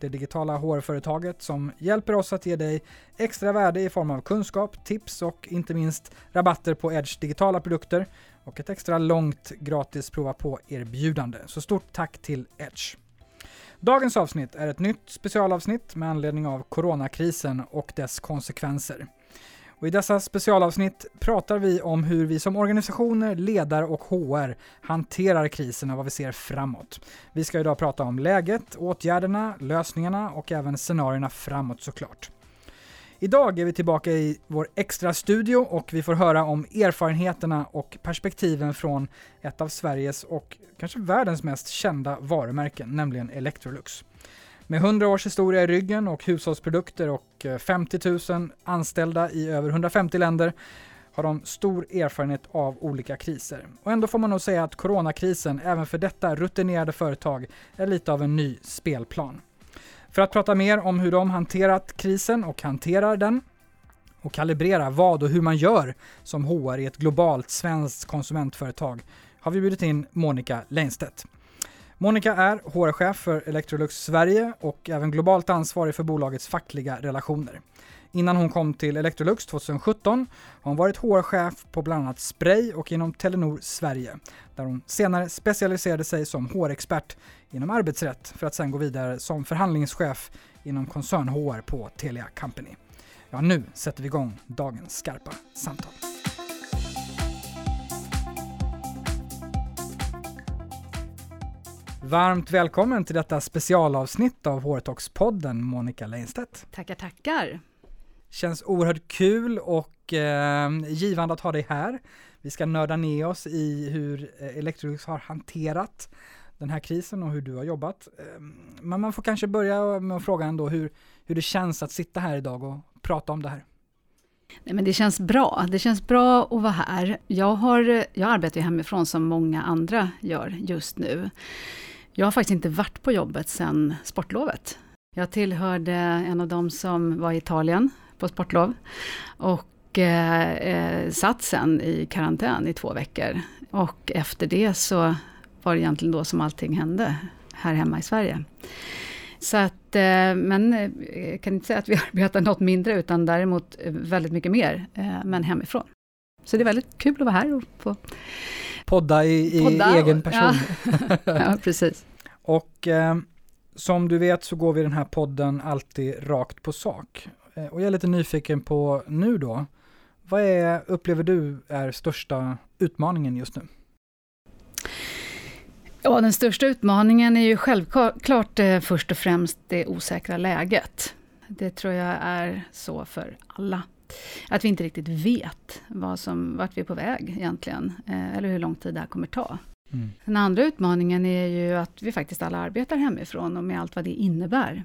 det digitala HR-företaget som hjälper oss att ge dig extra värde i form av kunskap, tips och inte minst rabatter på Edge digitala produkter och ett extra långt gratis prova på-erbjudande. Så stort tack till Edge! Dagens avsnitt är ett nytt specialavsnitt med anledning av coronakrisen och dess konsekvenser. Och I dessa specialavsnitt pratar vi om hur vi som organisationer, ledare och HR hanterar krisen och vad vi ser framåt. Vi ska idag prata om läget, åtgärderna, lösningarna och även scenarierna framåt såklart. Idag är vi tillbaka i vår extra studio och vi får höra om erfarenheterna och perspektiven från ett av Sveriges och kanske världens mest kända varumärken, nämligen Electrolux. Med 100 års historia i ryggen och hushållsprodukter och eh, 50 000 anställda i över 150 länder har de stor erfarenhet av olika kriser. Och ändå får man nog säga att coronakrisen även för detta rutinerade företag är lite av en ny spelplan. För att prata mer om hur de hanterat krisen och hanterar den och kalibrera vad och hur man gör som HR i ett globalt svenskt konsumentföretag har vi bjudit in Monica Leinstedt. Monica är HR-chef för Electrolux Sverige och även globalt ansvarig för bolagets fackliga relationer. Innan hon kom till Electrolux 2017 har hon varit HR-chef på bland annat Spray och inom Telenor Sverige, där hon senare specialiserade sig som HR-expert inom arbetsrätt för att sen gå vidare som förhandlingschef inom koncern-HR på Telia Company. Ja, nu sätter vi igång dagens skarpa samtal. Varmt välkommen till detta specialavsnitt av HR-talks-podden, Monica Leinstedt. Tackar, tackar. Känns oerhört kul och eh, givande att ha dig här. Vi ska nörda ner oss i hur eh, Electrolux har hanterat den här krisen och hur du har jobbat. Eh, men man får kanske börja med att fråga ändå hur, hur det känns att sitta här idag och prata om det här. Nej, men det känns bra. Det känns bra att vara här. Jag, har, jag arbetar hemifrån som många andra gör just nu. Jag har faktiskt inte varit på jobbet sedan sportlovet. Jag tillhörde en av dem som var i Italien på sportlov och eh, eh, satt sen i karantän i två veckor. Och efter det så var det egentligen då som allting hände här hemma i Sverige. Så att, eh, men eh, jag kan inte säga att vi arbetar något mindre, utan däremot väldigt mycket mer, eh, men hemifrån. Så det är väldigt kul att vara här och få podda i, i podda, egen person. Ja, ja precis. Och eh, som du vet så går vi den här podden alltid rakt på sak. Eh, och jag är lite nyfiken på nu då. Vad är, upplever du är största utmaningen just nu? Ja, den största utmaningen är ju självklart eh, först och främst det osäkra läget. Det tror jag är så för alla. Att vi inte riktigt vet vad som, vart vi är på väg egentligen, eh, eller hur lång tid det här kommer ta. Mm. Den andra utmaningen är ju att vi faktiskt alla arbetar hemifrån och med allt vad det innebär.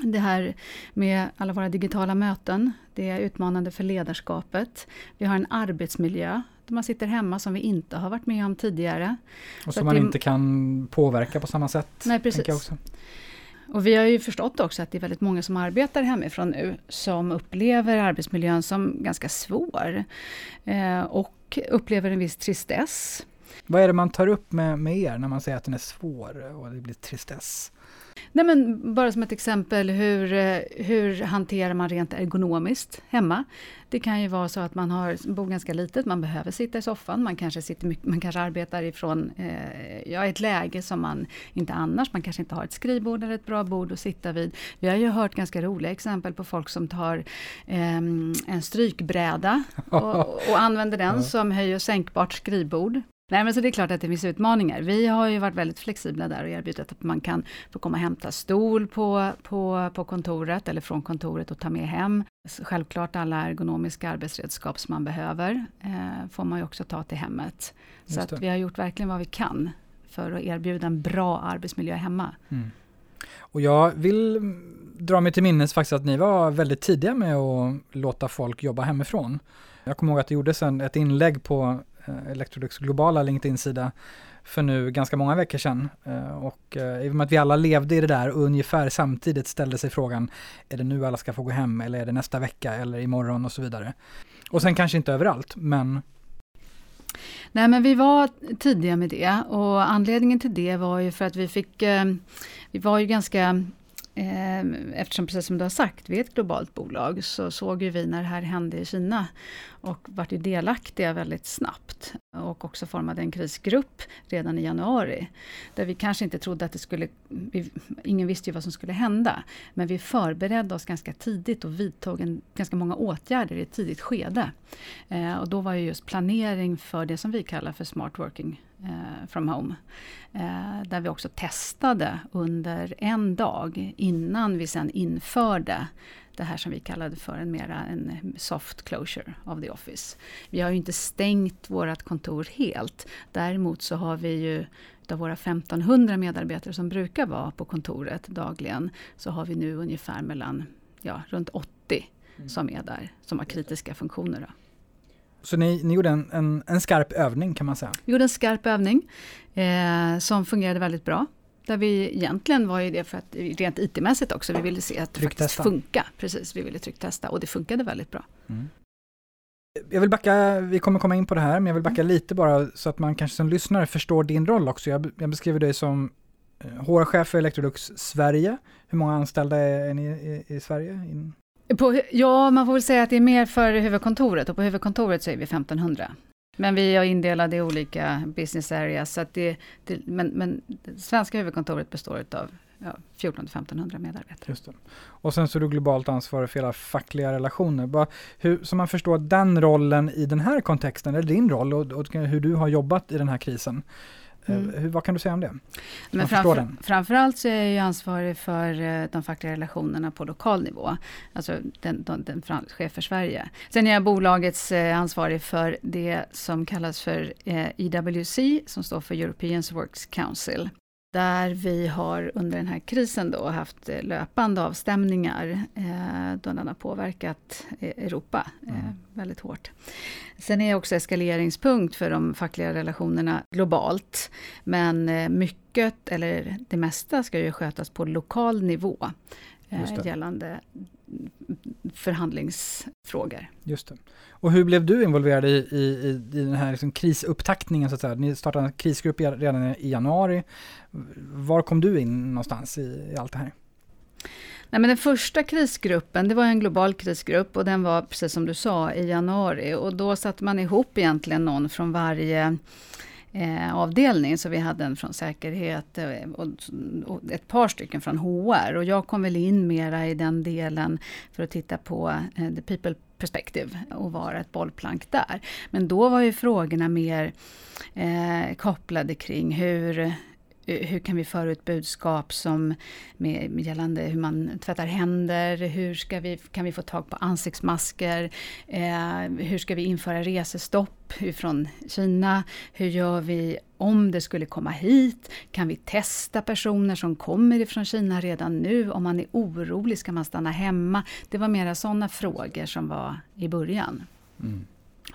Det här med alla våra digitala möten, det är utmanande för ledarskapet. Vi har en arbetsmiljö där man sitter hemma som vi inte har varit med om tidigare. Och som man det, inte kan påverka på samma sätt. Nej, precis. Och vi har ju förstått också att det är väldigt många som arbetar hemifrån nu som upplever arbetsmiljön som ganska svår. Eh, och upplever en viss tristess. Vad är det man tar upp med, med er när man säger att den är svår och det blir tristess? Nej, men bara som ett exempel, hur, eh, hur hanterar man rent ergonomiskt hemma? Det kan ju vara så att man har, bor ganska litet, man behöver sitta i soffan, man kanske, sitter, man kanske arbetar ifrån eh, ja, ett läge som man inte annars, man kanske inte har ett skrivbord eller ett bra bord att sitta vid. Vi har ju hört ganska roliga exempel på folk som tar eh, en strykbräda och, och använder den som höj och sänkbart skrivbord. Nej, men så det är klart att det finns utmaningar. Vi har ju varit väldigt flexibla där och erbjudit att man kan få komma och hämta stol på, på, på kontoret eller från kontoret och ta med hem. Självklart alla ergonomiska arbetsredskap som man behöver eh, får man ju också ta till hemmet. Så att vi har gjort verkligen vad vi kan för att erbjuda en bra arbetsmiljö hemma. Mm. Och jag vill drar mig till minnes faktiskt att ni var väldigt tidiga med att låta folk jobba hemifrån. Jag kommer ihåg att det gjordes en, ett inlägg på Eh, Electrolux globala LinkedIn-sida för nu ganska många veckor sedan. Eh, och eh, i och med att vi alla levde i det där och ungefär samtidigt ställde sig frågan, är det nu alla ska få gå hem eller är det nästa vecka eller imorgon och så vidare. Och sen kanske inte överallt, men Nej men vi var tidiga med det och anledningen till det var ju för att vi fick, vi var ju ganska Ehm, eftersom precis som du har sagt, vi är ett globalt bolag, så såg ju vi när det här hände i Kina och vart ju delaktiga väldigt snabbt. Och också formade en krisgrupp redan i januari. Där vi kanske inte trodde att det skulle... Vi, ingen visste ju vad som skulle hända. Men vi förberedde oss ganska tidigt och vidtog en, ganska många åtgärder i ett tidigt skede. Eh, och då var ju just planering för det som vi kallar för smart working eh, from home. Eh, där vi också testade under en dag innan vi sen införde det här som vi kallade för en mera en soft closure of the office. Vi har ju inte stängt vårt kontor helt. Däremot så har vi ju av våra 1500 medarbetare som brukar vara på kontoret dagligen så har vi nu ungefär mellan ja, runt 80 mm. som är där, som har kritiska funktioner. Då. Så ni, ni gjorde en, en, en, skarp övning kan man säga? Vi gjorde en skarp övning eh, som fungerade väldigt bra. Där vi egentligen var ju det för att rent IT-mässigt också, vi ville se att det faktiskt funkar. Precis, vi ville trycktesta och det funkade väldigt bra. Mm. Jag vill backa, vi kommer komma in på det här, men jag vill backa mm. lite bara så att man kanske som lyssnare förstår din roll också. Jag, jag beskriver dig som HR-chef eh, för Electrolux Sverige. Hur många anställda är ni i, i Sverige? In? På, ja, man får väl säga att det är mer för huvudkontoret och på huvudkontoret så är vi 1500. Men vi är indelade i olika business areas. Så att det, det, men, men det svenska huvudkontoret består av ja, 1400-1500 medarbetare. Just det. Och sen så är du globalt ansvarig för hela fackliga relationer. Bara hur, så man förstår den rollen i den här kontexten, eller din roll och, och hur du har jobbat i den här krisen. Eh, mm. Hur, vad kan du säga om det? Men framför, framförallt så är jag ansvarig för eh, de fackliga relationerna på lokal nivå. Alltså den, den, den chef för Sverige. Sen är jag bolagets eh, ansvarig för det som kallas för EWC, som står för European Works Council där vi har under den här krisen då haft eh, löpande avstämningar eh, då den har påverkat eh, Europa eh, mm. väldigt hårt. Sen är också eskaleringsmångt för de fackliga relationerna globalt. Men mycket, eller det mesta, ska ju skötas på lokal nivå eh, gällande förhandlingsfrågor. Just det. Och hur blev du involverad i, i, i den här liksom krisupptaktningen? Så att säga? Ni startade en krisgrupp redan i januari. Var kom du in någonstans i, i allt det här? Nej, men den första krisgruppen, det var en global krisgrupp och den var, precis som du sa, i januari. Och då satte man ihop egentligen någon från varje eh, avdelning. Så vi hade en från säkerhet eh, och, och, ett par stycken från HR. Och jag kom väl in mera i den delen för att titta på eh, the people perspektiv och vara ett bollplank där. Men då var ju frågorna mer eh, kopplade kring hur hur kan vi föra ut budskap som med, med gällande hur man tvättar händer, hur ska vi, kan vi få tag på ansiktsmasker, eh, hur ska vi införa resestopp från Kina, hur gör vi om det skulle komma hit, kan vi testa personer som kommer ifrån Kina redan nu, om man är orolig, ska man stanna hemma? Det var mera sådana frågor som var i början, mm.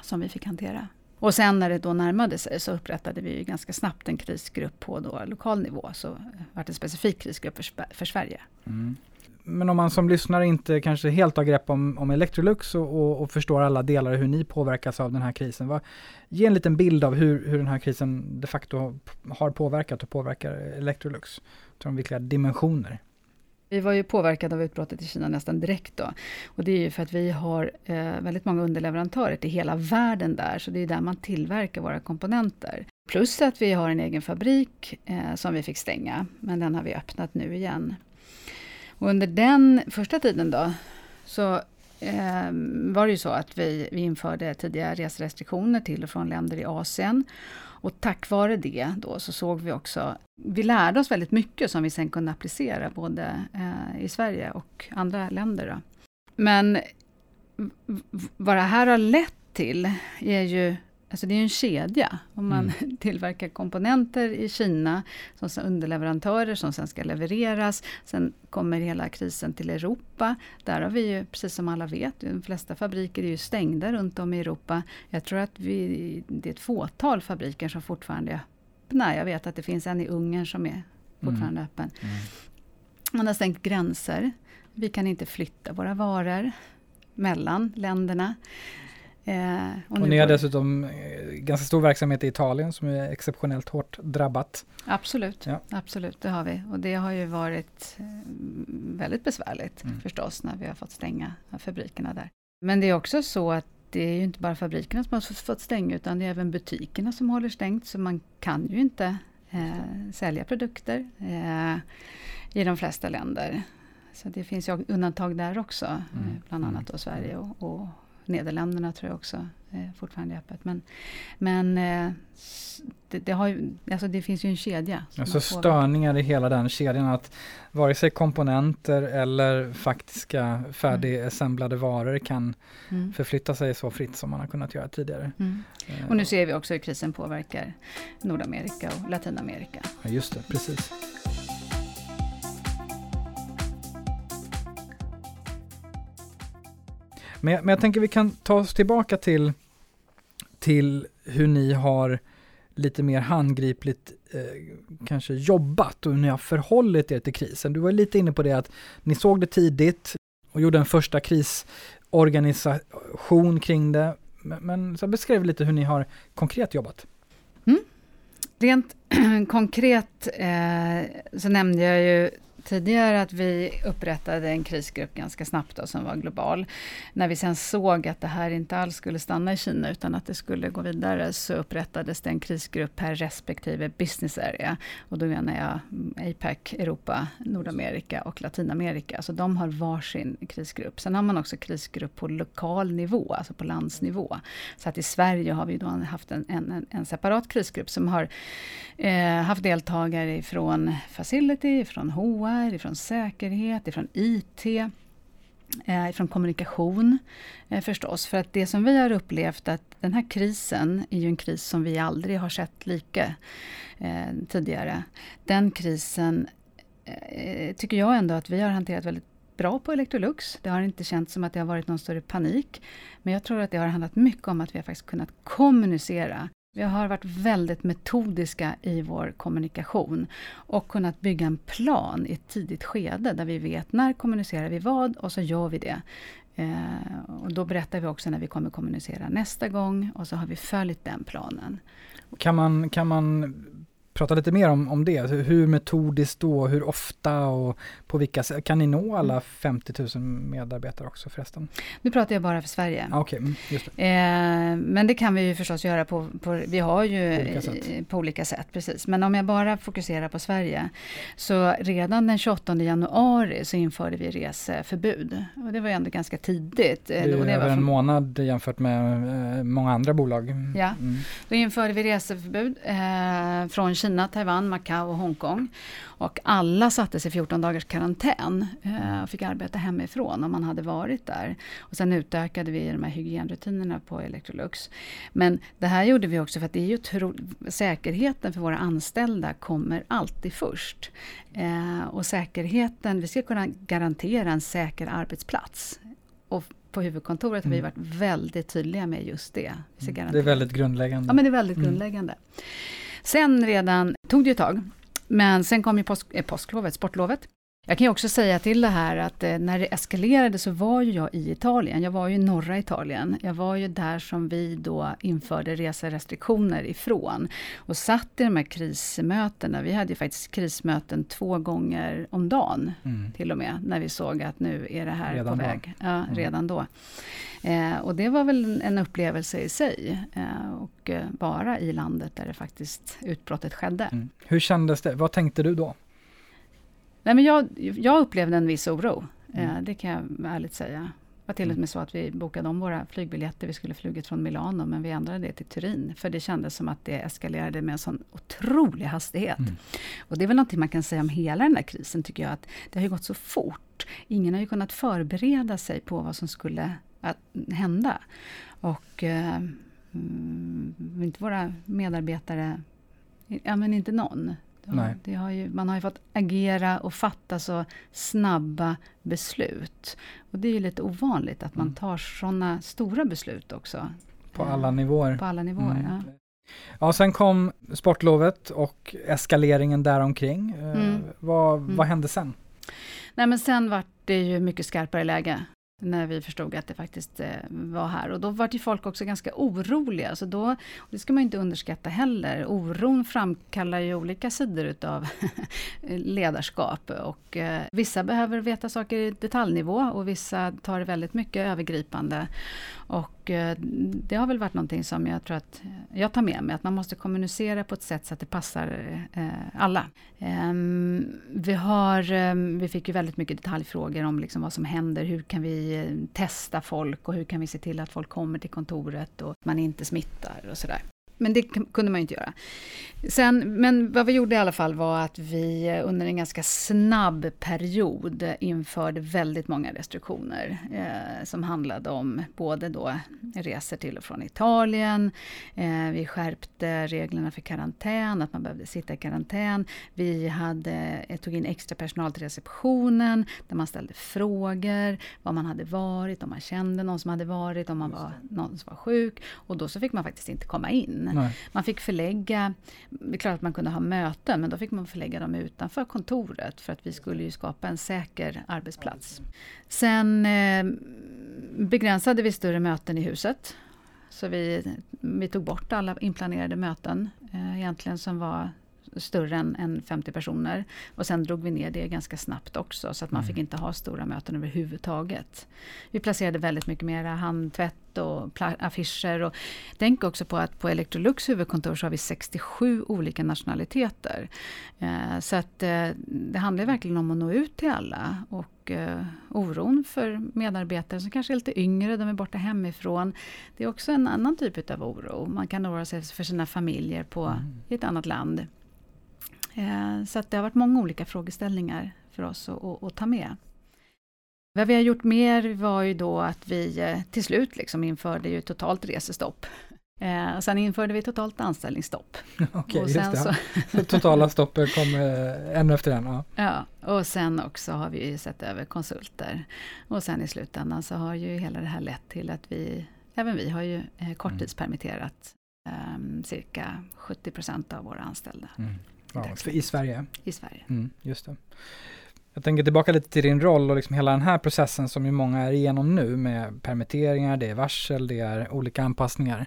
som vi fick hantera. Och sen när det då närmade sig så upprättade vi ganska snabbt en krisgrupp på då lokal nivå. Så var det en specifik krisgrupp för, för Sverige. Mm. Men om man som lyssnare inte kanske helt har grepp om, om Electrolux och, och, och, förstår alla delar hur ni påverkas av den här krisen. Vad, ge en liten bild av hur, hur den här krisen de facto har påverkat och påverkar Electrolux. De vilka dimensioner. Vi var ju påverkade av utbrottet i Kina nästan direkt då. Och det är ju för att vi har eh, väldigt många underleverantörer till hela världen där, så det är där man tillverkar våra komponenter. Plus att vi har en egen fabrik eh, som vi fick stänga, men den har vi öppnat nu igen. Och under den första tiden då, så eh, var det ju så att vi, vi införde tidiga reserestriktioner till och från länder i Asien. Och tack vare det då så såg vi också, vi lärde oss väldigt mycket som vi sen kunde applicera både eh, i Sverige och andra länder. Då. Men vad det här har lett till är ju Alltså det är en kedja. Om man mm. tillverkar komponenter i Kina som underleverantörer som sen ska levereras. Sen kommer hela krisen till Europa. Där har vi ju, precis som alla vet, de flesta fabriker är ju stängda runt om i Europa. Jag tror att vi, det är ett fåtal fabriker som fortfarande är öppna. Jag vet att det finns en i Ungern som är fortfarande mm. öppen. Mm. Man har stängt gränser. Vi kan inte flytta våra varor mellan länderna. Eh, och, och ni har dessutom eh, ganska stor verksamhet i Italien som är exceptionellt hårt drabbat. Absolut, ja. absolut det har vi. Och det har ju varit eh, väldigt besvärligt mm. förstås när vi har fått stänga fabrikerna där. Men det är också så att det är ju inte bara fabrikerna som har fått stänga utan det är även butikerna som håller stängt så man kan ju inte eh, sälja produkter eh, i de flesta länder. Så det finns ju undantag där också, mm. bland annat då Sverige och, och Nederländerna tror jag också eh, fortfarande är öppet. Men, men eh, det, det, har ju, alltså det finns ju en kedja. Alltså störningar i hela den kedjan. Att vare sig komponenter eller faktiska färdigassemblade mm. varor kan mm. förflytta sig så fritt som man har kunnat göra tidigare. Mm. Eh, och nu ser vi också hur krisen påverkar Nordamerika och Latinamerika. Ja, just det, precis. Men, men jag tänker vi kan ta oss tillbaka till, till hur ni har lite mer handgripligt eh, kanske jobbat och hur ni har förhållit er till krisen. Du var lite inne på det att ni såg det tidigt och gjorde en första krisorganisation kring det. Men, men så beskrev lite hur ni har konkret jobbat. Mm. Rent konkret eh, så nämnde jag ju tidigare att vi upprättade en krisgrupp ganska snabbt då, som var global. När vi sen såg att det här inte alls skulle stanna i Kina utan att det skulle gå vidare så upprättades det en krisgrupp per respektive business area. Och då menar jag APAC, Europa, Nordamerika och Latinamerika. Så de har varsin krisgrupp. Sen har man också krisgrupp på lokal nivå, alltså på landsnivå. Så att i Sverige har vi då haft en, en, en separat krisgrupp som har eh, haft deltagare ifrån Facility, från HR, HR, ifrån säkerhet, ifrån IT, eh, ifrån kommunikation eh, förstås. För att det som vi har upplevt att den här krisen är ju en kris som vi aldrig har sett lika eh, tidigare. Den krisen eh, tycker jag ändå att vi har hanterat väldigt bra på Electrolux. Det har inte känts som att det har varit någon större panik. Men jag tror att det har handlat mycket om att vi har faktiskt kunnat kommunicera vi har varit väldigt metodiska i vår kommunikation och kunnat bygga en plan i ett tidigt skede där vi vet när kommunicerar vi vad och så gör vi det. Eh, och då berättar vi också när vi kommer kommunicera nästa gång och så har vi följt den planen. Kan man, kan man prata lite mer om, om det. Hur metodiskt då, hur ofta och på vilka sätt? Kan ni nå alla 50 000 medarbetare också förresten? Nu pratar jag bara för Sverige. Ah, okay, mm, eh, men det kan vi ju förstås göra på, på vi har ju på olika, sätt. på olika sätt. Precis. Men om jag bara fokuserar på Sverige. Så redan den 28 januari så införde vi reseförbud. Och det var ju ändå ganska tidigt. Det är det över en månad jämfört med eh, många andra bolag. Ja, mm. då införde vi reseförbud eh, från Kina Kina, Taiwan, Macao och Hongkong. Och alla sattes i 14 dagars karantän eh, och fick arbeta hemifrån om man hade varit där. Och sen utökade vi de här hygienrutinerna på Electrolux. Men det här gjorde vi också för att det är ju tro, säkerheten för våra anställda kommer alltid först. Eh, och säkerheten, vi ska kunna garantera en säker arbetsplats. Och på huvudkontoret har vi mm. varit väldigt tydliga med just det. det är väldigt grundläggande. Ja, men det är väldigt mm. grundläggande. Sen redan tog det ju ett tag, men sen kom ju påsk, eh, påsklovet, sportlovet. Jag kan ju också säga till det här att eh, när det eskalerade så var ju jag i Italien. Jag var ju i norra Italien. Jag var ju där som vi då införde reserestriktioner ifrån. Och satt i de här krismötena. Vi hade ju faktiskt krismöten två gånger om dagen mm. till och med. När vi såg att nu är det här redan på väg. Ja, mm. redan då. Eh, och det var väl en upplevelse i sig. Eh, och eh, bara i landet där det faktiskt utbrottet skedde. Mm. Hur kändes det? Vad tänkte du då? Nej, men jag, jag upplevde en viss oro. Mm. Eh, det kan jag ärligt säga. Det var till och mm. med så att vi bokade om våra flygbiljetter. Vi skulle flugit från Milano men vi ändrade det till Turin. För det kändes som att det eskalerade med en sån otrolig hastighet. Mm. Och det är väl någonting man kan säga om hela den här krisen tycker jag. att Det har ju gått så fort. Ingen har ju kunnat förbereda sig på vad som skulle att hända. Och eh, mm, inte våra medarbetare, ja men inte någon. Nej. Har ju, man har ju fått agera och fatta så snabba beslut. Och det är ju lite ovanligt att man Mm. tar sådana stora beslut också. På Eh, alla nivåer. På alla nivåer, Mm. ja. Ja, sen kom sportlovet och eskaleringen däromkring. Eh, Mm. Vad, Mm. vad hände sen? Nej men sen var det ju mycket skarpare läge när vi förstod att det faktiskt eh, var här. Och då var ju folk också ganska oroliga. Så då, och det ska man ju inte underskatta heller. Oron framkallar ju olika sidor utav ledarskap. Och eh, vissa behöver veta saker i detaljnivå och vissa tar det väldigt mycket övergripande. Och Eh, det har väl varit någonting som jag tror att jag tar med mig. Att man måste kommunicera på ett sätt så att det passar eh, alla. Ehm, vi, har, ehm, vi fick ju väldigt mycket detaljfrågor om liksom vad som händer. Hur kan vi eh, testa folk och hur kan vi se till att folk kommer till kontoret och man inte smittar och sådär. Men det kunde man ju inte göra. Sen, men vad vi gjorde i alla fall var att vi eh, under en ganska snabb period införde väldigt många restriktioner eh, som handlade om både då resor till och från Italien. Eh, vi skärpte reglerna för karantän, att man behövde sitta i karantän. Vi hade, eh, tog in extra personal till receptionen där man ställde frågor, var man hade varit, om man kände någon som hade varit, om man var någon som var sjuk. Och då så fick man faktiskt inte komma in. Nej. Man fick förlägga, det är klart att man kunde ha möten, men då fick man förlägga dem utanför kontoret för att vi skulle ju skapa en säker arbetsplats. Sen eh, begränsade vi större möten i huset. Så vi, vi tog bort alla inplanerade möten eh, egentligen som var större än, än 50 personer. Och sen drog vi ner det ganska snabbt också så att man Mm. fick inte ha stora möten överhuvudtaget. Vi placerade väldigt mycket mera handtvätt och affischer. Och tänk också på att på Electrolux huvudkontor så har vi 67 olika nationaliteter. Eh, så att eh, det handlar verkligen om att nå ut till alla. Och eh, oron för medarbetare som kanske är lite yngre, de är borta hemifrån. Det är också en annan typ av oro. Man kan oroa sig för sina familjer på, Mm. i ett annat land. Eh, så det har varit många olika frågeställningar för oss att, att, att ta med. Vad vi har gjort mer var ju då att vi eh, till slut liksom införde ju totalt resestopp. Eh, sen införde vi totalt anställningsstopp. Okej, och sen så, totala stoppet kom eh, en efter en. Ja. ja, och sen också har vi sett över konsulter. Och sen i slutändan så har ju hela det här lett till att vi, även vi har ju eh, korttidspermitterat eh, cirka 70 procent av våra anställda Mm. Ja, I Sverige. i Sverige. Mm, just det. Jag tänker tillbaka lite till din roll och liksom hela den här processen som ju många är igenom nu med permitteringar, det är varsel, det är olika anpassningar.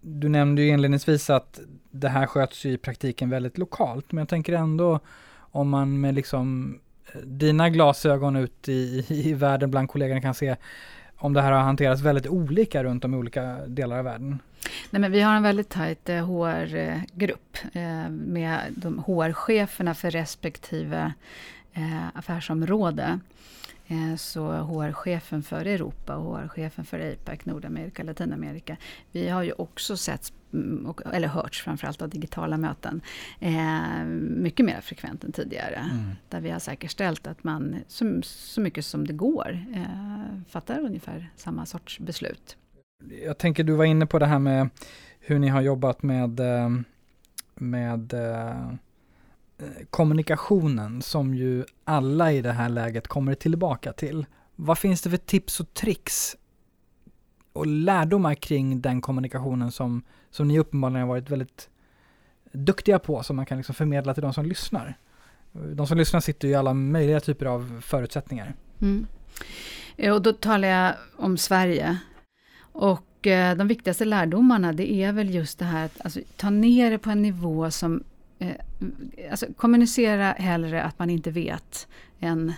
Du nämnde ju inledningsvis att det här sköts ju i praktiken väldigt lokalt, men jag tänker ändå om man med liksom eh, dina glasögon ut i, i världen bland kollegorna kan se om det här har hanterats väldigt olika runt om i olika delar av världen. Nej, men vi har en väldigt tajt eh, HR-grupp eh, med de HR-cheferna för respektive eh, affärsområde. Eh, så HR-chefen för Europa och HR-chefen för APAC, Nordamerika, Latinamerika. Vi har ju också sett, mm, eller hörts framförallt av digitala möten, eh, mycket mer frekvent än tidigare. Mm. Där vi har säkerställt att man så, så mycket som det går eh, fattar ungefär samma sorts beslut. Jag tänker du var inne på det här med hur ni har jobbat med, eh, med eh, eh, kommunikationen som ju alla i det här läget kommer tillbaka till. Vad finns det för tips och tricks och lärdomar kring den kommunikationen som, som ni uppenbarligen har varit väldigt duktiga på som man kan liksom förmedla till de som lyssnar? De som lyssnar sitter ju i alla möjliga typer av förutsättningar. Mm. Och då talar jag om Sverige. Och eh, de viktigaste lärdomarna det är väl just det här att alltså, ta ner det på en nivå som eh, alltså, kommunicera hellre att man inte vet än,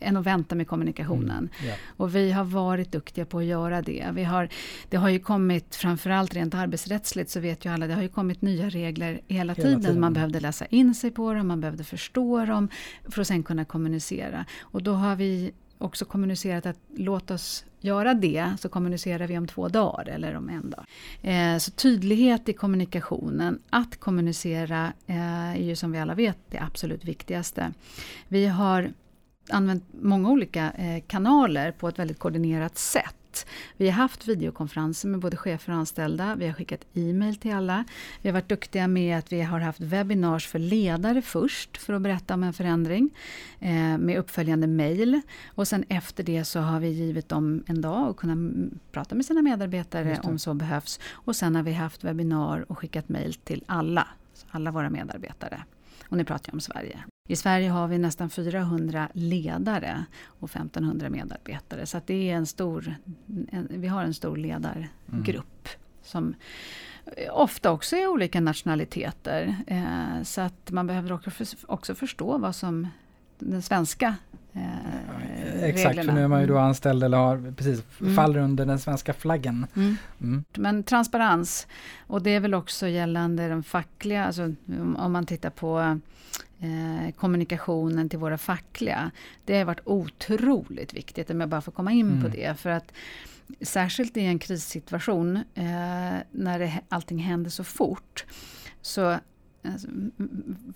än att vänta med kommunikationen. Ja. Och vi har varit duktiga på att göra det. Vi har, det har ju kommit, framförallt rent arbetsrättsligt så vet ju alla, det har ju kommit nya regler hela, tiden. tiden. Man behövde läsa in sig på dem, man behövde förstå dem för att sen kunna kommunicera. Och då har vi också kommunicerat att låt oss göra det, så kommunicerar vi om två dagar eller om en dag. Eh, så tydlighet i kommunikationen, att kommunicera eh, är ju som vi alla vet det absolut viktigaste. Vi har använt många olika eh, kanaler på ett väldigt koordinerat sätt sätt. Vi har haft videokonferenser med både chefer och anställda. Vi har skickat e-mail till alla. Vi har varit duktiga med att vi har haft webinars för ledare först för att berätta om en förändring eh, med uppföljande mail. Och sen efter det så har vi givit dem en dag att kunna prata med sina medarbetare om så behövs. Och sen har vi haft webbinar och skickat mail till alla, alla våra medarbetare. Och nu pratar jag om Sverige. I Sverige har vi nästan 400 ledare och 1500 medarbetare. Så det är en stor, en, vi har en stor ledargrupp mm. som ofta också är olika nationaliteter. Eh, så att man behöver också, för, också förstå vad som den svenska Eh, Exakt, för nu är man ju då mm. anställd eller har, precis, mm. faller under den svenska flaggen. Mm. Mm. Men transparens, och det är väl också gällande de fackliga, alltså om, om man tittar på eh, kommunikationen till våra fackliga. Det har varit otroligt viktigt, om jag bara får komma in på mm. det. För att särskilt i en krissituation, eh, när det, allting händer så fort, så Alltså,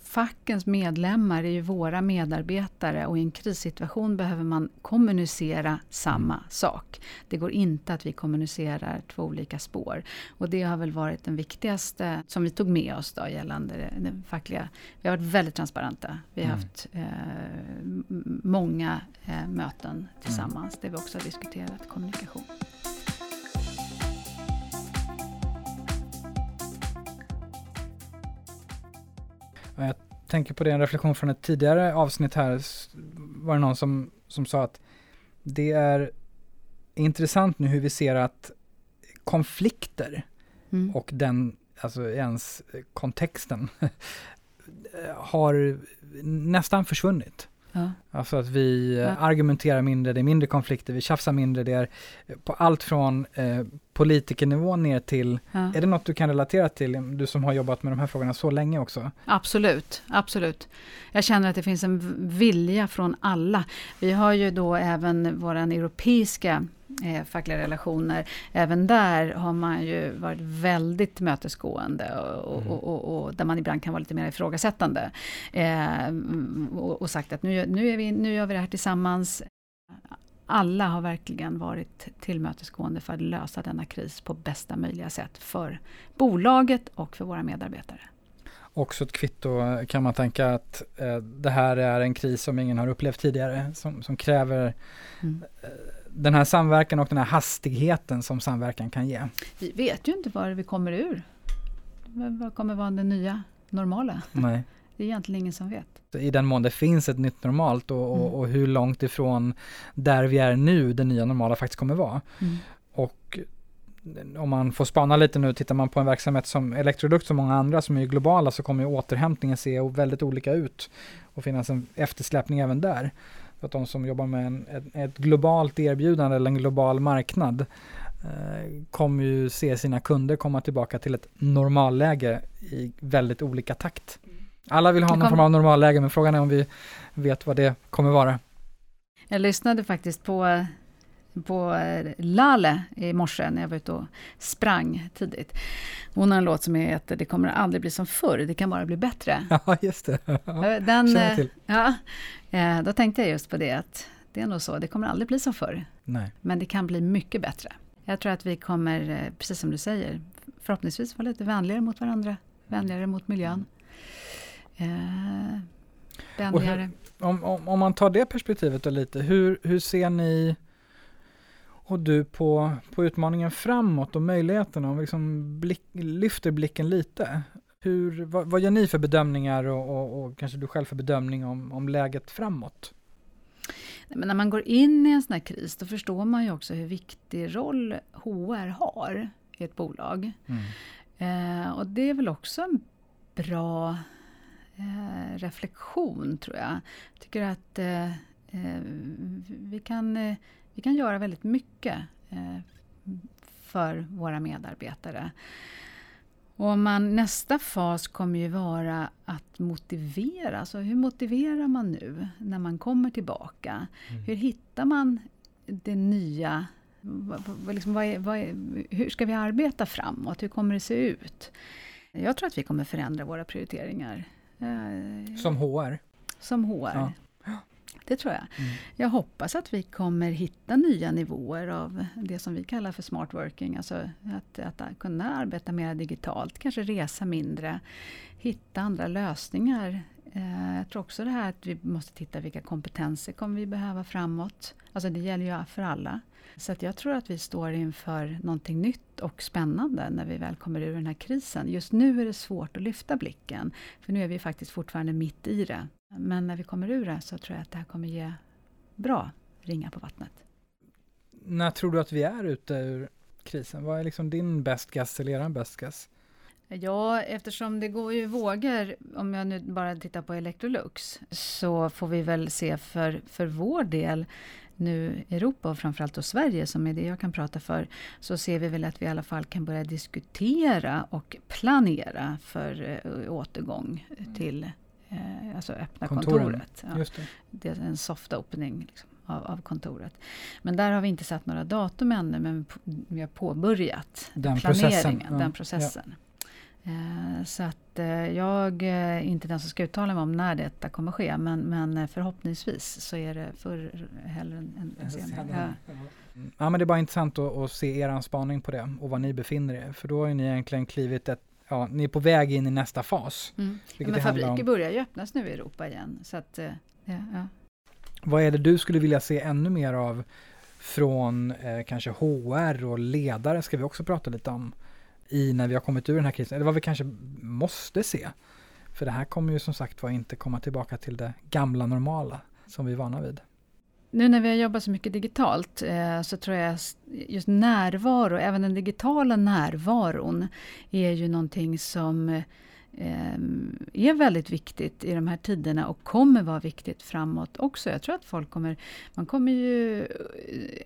fackens medlemmar är ju våra medarbetare och i en krissituation behöver man kommunicera samma mm. sak. Det går inte att vi kommunicerar två olika spår. Och det har väl varit den viktigaste som vi tog med oss då gällande den fackliga. Vi har varit väldigt transparenta. Vi har mm. haft eh, många eh, möten tillsammans mm. där vi också har diskuterat kommunikation. Jag tänker på det, en reflektion från ett tidigare avsnitt här, var det någon som, som sa att det är intressant nu hur vi ser att konflikter mm. och den, alltså ens kontexten har nästan försvunnit. Ja. Alltså att vi ja. argumenterar mindre, det är mindre konflikter, vi tjafsar mindre, det är på allt från eh, politikernivå ner till, ja. är det något du kan relatera till, du som har jobbat med de här frågorna så länge också? Absolut, absolut. Jag känner att det finns en vilja från alla. Vi har ju då även våran europeiska eh, fackliga relationer. Även där har man ju varit väldigt mötesgående och, mm. och, och, och där man ibland kan vara lite mer ifrågasättande. Eh, och, sagt att nu, nu, är vi, nu gör vi det här tillsammans. Alla har verkligen varit tillmötesgående för att lösa denna kris på bästa möjliga sätt för bolaget och för våra medarbetare. Också ett kvitto kan man tänka att eh, det här är en kris som ingen har upplevt tidigare, som, som kräver mm. eh, den här samverkan och den här hastigheten som samverkan kan ge. Vi vet ju inte var vi kommer ur. Vad kommer vara det nya normala? Nej. Det är egentligen ingen som vet. I den mån det finns ett nytt normalt och, mm. och, och hur långt ifrån där vi är nu det nya normala faktiskt kommer vara. Mm. Och om man får spana lite nu, tittar man på en verksamhet som Electrolux och många andra som är globala så kommer återhämtningen se väldigt olika ut och finnas en eftersläpning även där. För att de som jobbar med en, ett, ett globalt erbjudande eller en global marknad eh, kommer ju se sina kunder komma tillbaka till ett normalläge i väldigt olika takt. Alla vill ha någon form av normalläge, men frågan är om vi vet vad det kommer vara. Jag lyssnade faktiskt på på eh, Lale i morse när jag var ute och sprang tidigt. Hon har en låt som heter Det kommer aldrig bli som förr, det kan bara bli bättre. Ja, just det. Ja, eh, Den, eh, till. Ja, då tänkte jag just på det att det är nog så, det kommer aldrig bli som förr. Nej. Men det kan bli mycket bättre. Jag tror att vi kommer, precis som du säger, förhoppningsvis vara lite vänligare mot varandra, vänligare mot miljön. Eh, vänligare. Hur, om, om, om man tar det perspektivet då lite, hur, hur ser ni och du på, på utmaningen framåt och möjligheterna, om vi liksom blick, lyfter blicken lite. Hur, vad, vad gör ni för bedömningar och, och, och, kanske du själv för bedömning om, om läget framåt? Men när man går in i en sån här kris då förstår man ju också hur viktig roll HR har i ett bolag. Mm. Eh, och det är väl också en bra eh, reflektion tror jag. Jag tycker att eh, eh vi kan eh, vi kan göra väldigt mycket eh, för våra medarbetare. Och man, nästa fas kommer ju vara att motivera. Alltså hur motiverar man nu när man kommer tillbaka? Mm. Hur hittar man det nya? Liksom, vad är, vad är, hur ska vi arbeta framåt? Hur kommer det se ut? Jag tror att vi kommer förändra våra prioriteringar. Eh, som HR? Som HR. Ja. Det tror jag. Mm. Jag hoppas att vi kommer hitta nya nivåer av det som vi kallar för smart working. Alltså att, att kunna arbeta mer digitalt, kanske resa mindre, hitta andra lösningar. Eh, jag tror också det här att vi måste titta vilka kompetenser kommer vi behöva framåt. Alltså det gäller ju för alla. Så att jag tror att vi står inför någonting nytt och spännande när vi väl kommer ur den här krisen. Just nu är det svårt att lyfta blicken, för nu är vi faktiskt fortfarande mitt i det. Men när vi kommer ur det så tror jag att det här kommer ge bra ringar på vattnet. När tror du att vi är ute ur krisen? Vad är liksom din best guess eller er best guess? Ja, eftersom det går ju vågor, om jag nu bara tittar på Electrolux, så får vi väl se för, för vår del nu Europa och framförallt då Sverige som är det jag kan prata för, så ser vi väl att vi i alla fall kan börja diskutera och planera för uh, återgång mm. till uh, alltså öppna Kontoren. kontoret. Ja. Det. det. är en soft opening liksom, av, av, kontoret. Men där har vi inte satt några datum ännu, men vi har påbörjat den planeringen, processen. Ja. den processen. Ja. Eh, så att eh, jag är inte den som ska uttala mig om när detta kommer ske, men, men förhoppningsvis så är det förr hellre än, än senare. Ja. ja. men det är bara intressant att, att se er spaning på det och var ni befinner er, för då har ni egentligen klivit ett Ja, ni är på väg in i nästa fas. Mm. Ja, men fabriker börjar ju öppnas nu i Europa igen. Så att, eh, ja, ja. Vad är det du skulle vilja se ännu mer av från eh, kanske HR och ledare ska vi också prata lite om i när vi har kommit ur den här krisen, eller vad vi kanske måste se. För det här kommer ju som sagt var inte komma tillbaka till det gamla normala som vi är vana vid. Nu när vi har jobbat så mycket digitalt eh, så tror jag just närvaro, även den digitala närvaron, är ju någonting som eh, är väldigt viktigt i de här tiderna och kommer vara viktigt framåt också. Jag tror att folk kommer, man kommer ju,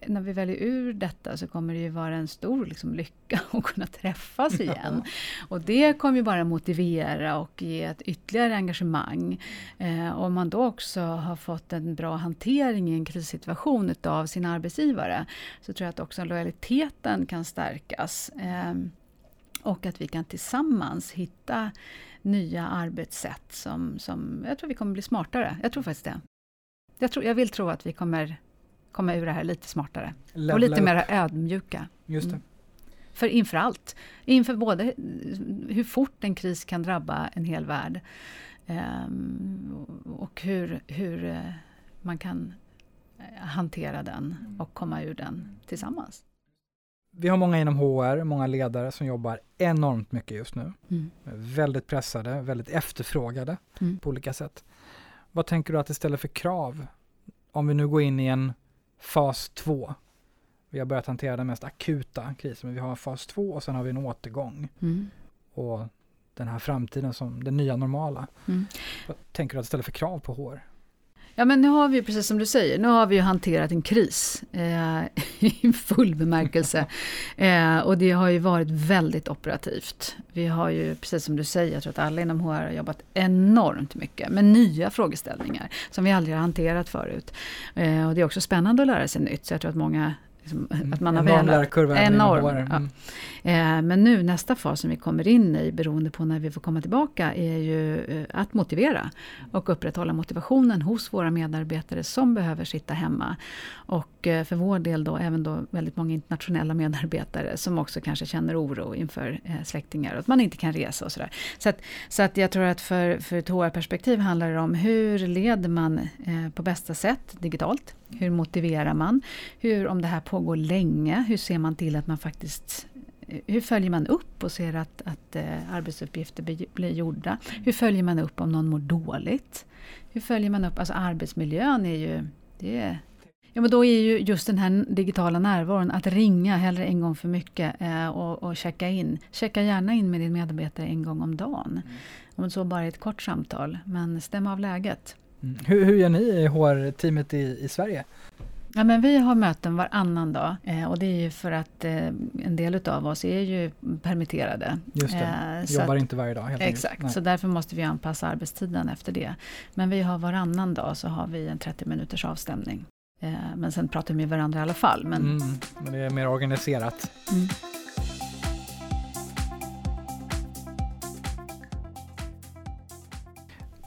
när vi väljer ur detta så kommer det ju vara en stor liksom, lycka att kunna träffas igen. och det kommer ju bara motivera och ge ett ytterligare engagemang. Eh, om man då också har fått en bra hantering i en krissituation utav sin arbetsgivare så tror jag att också lojaliteten kan stärkas. Eh, och att vi kan tillsammans hitta nya arbetssätt som, som jag tror vi kommer bli smartare. Jag tror faktiskt det. Jag, tror, jag vill tro att vi kommer komma ur det här lite smartare. Levla och lite mer ödmjuka. Just det. Mm. För inför allt. Inför både hur fort en kris kan drabba en hel värld um, och hur, hur uh, man kan eh, hantera den och komma ur den tillsammans vi har många inom HR, många ledare som jobbar enormt mycket just nu. Mm. Väldigt pressade, väldigt efterfrågade mm. på olika sätt. Vad tänker du att det ställer för krav om vi nu går in i en fas 2? Vi har börjat hantera den mest akuta krisen, men vi har fas 2 och sen har vi en återgång. Mm. Och den här framtiden som det nya normala. Mm. Vad tänker du att det ställer för krav på HR? Ja men nu har vi precis som du säger, nu har vi ju hanterat en kris eh, i full bemärkelse. eh, och det har ju varit väldigt operativt. Vi har ju, precis som du säger, jag tror att alla inom HR har jobbat enormt mycket med nya frågeställningar som vi aldrig har hanterat förut. Eh, och det är också spännande att lära sig nytt, så jag tror att många att man har enorm lärkurva. Enorm. Mm. Ja. Eh, men nu nästa fas som vi kommer in i, beroende på när vi får komma tillbaka, är ju eh, att motivera och upprätthålla motivationen hos våra medarbetare som behöver sitta hemma. Och eh, för vår del då även då väldigt många internationella medarbetare som också kanske känner oro inför släktingar och att man inte kan resa och sådär. Så att, så att jag tror att för, för ett HR-perspektiv handlar det om hur leder man på bästa sätt digitalt? Hur motiverar man? Hur, om det här pågår länge, hur ser man till att man faktiskt hur följer man upp och ser att, att uh, arbetsuppgifter blir, blir gjorda? Hur följer man upp om någon mår dåligt? Hur följer man upp, alltså arbetsmiljön är ju, det är, Ja, men då är ju just den här digitala närvaron, att ringa hellre en gång för mycket eh, och, och checka in. Checka gärna in med din medarbetare en gång om dagen. Mm. Om så bara ett kort samtal, men stäm av läget. Mm. Hur, hur gör ni i HR-teamet i, i Sverige? Ja, men vi har möten varannan dag eh, och det är ju för att eh, en del av oss är ju permitterade. Just det, eh, jobbar att, inte varje dag. Helt exakt, enkelt. så därför måste vi anpassa arbetstiden efter det. Men vi har varannan dag så har vi en 30 minuters avstämning. Men sen pratar vi med varandra i alla fall. Men, mm, men det är mer organiserat. Mm.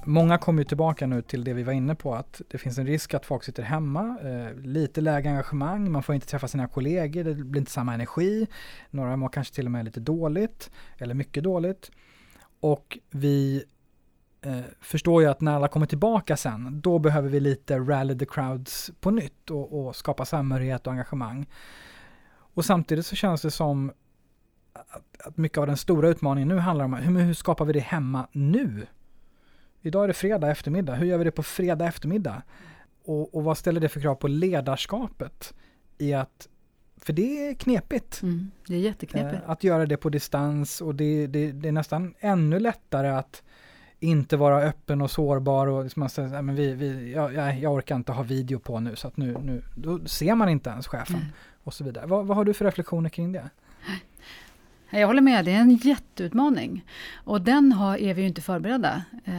Många kommer ju tillbaka nu till det vi var inne på, att det finns en risk att folk sitter hemma, eh, lite lägre engagemang, man får inte träffa sina kollegor, det blir inte samma energi, några mår kanske till och med lite dåligt, eller mycket dåligt. Och vi eh, förstår ju att när alla kommer tillbaka sen, då behöver vi lite rally the crowds på nytt och, och skapa samhörighet och engagemang. Och samtidigt så känns det som att, att mycket av den stora utmaningen nu handlar om hur, hur skapar vi det hemma nu? Idag är det fredag eftermiddag. Hur gör vi det på fredag eftermiddag? Och, och vad ställer det för krav på ledarskapet? I att, för det är knepigt. Mm, det är jätteknepigt. Eh, att göra det på distans och det, det, det, är nästan ännu lättare att inte vara öppen och sårbar och liksom man säger, men vi, vi, jag, jag orkar inte ha video på nu så att nu, nu då ser man inte ens chefen mm. och så vidare. Vad, vad har du för reflektioner kring det? Jag håller med, det är en jätteutmaning. Och den har, är vi ju inte förberedda. Eh,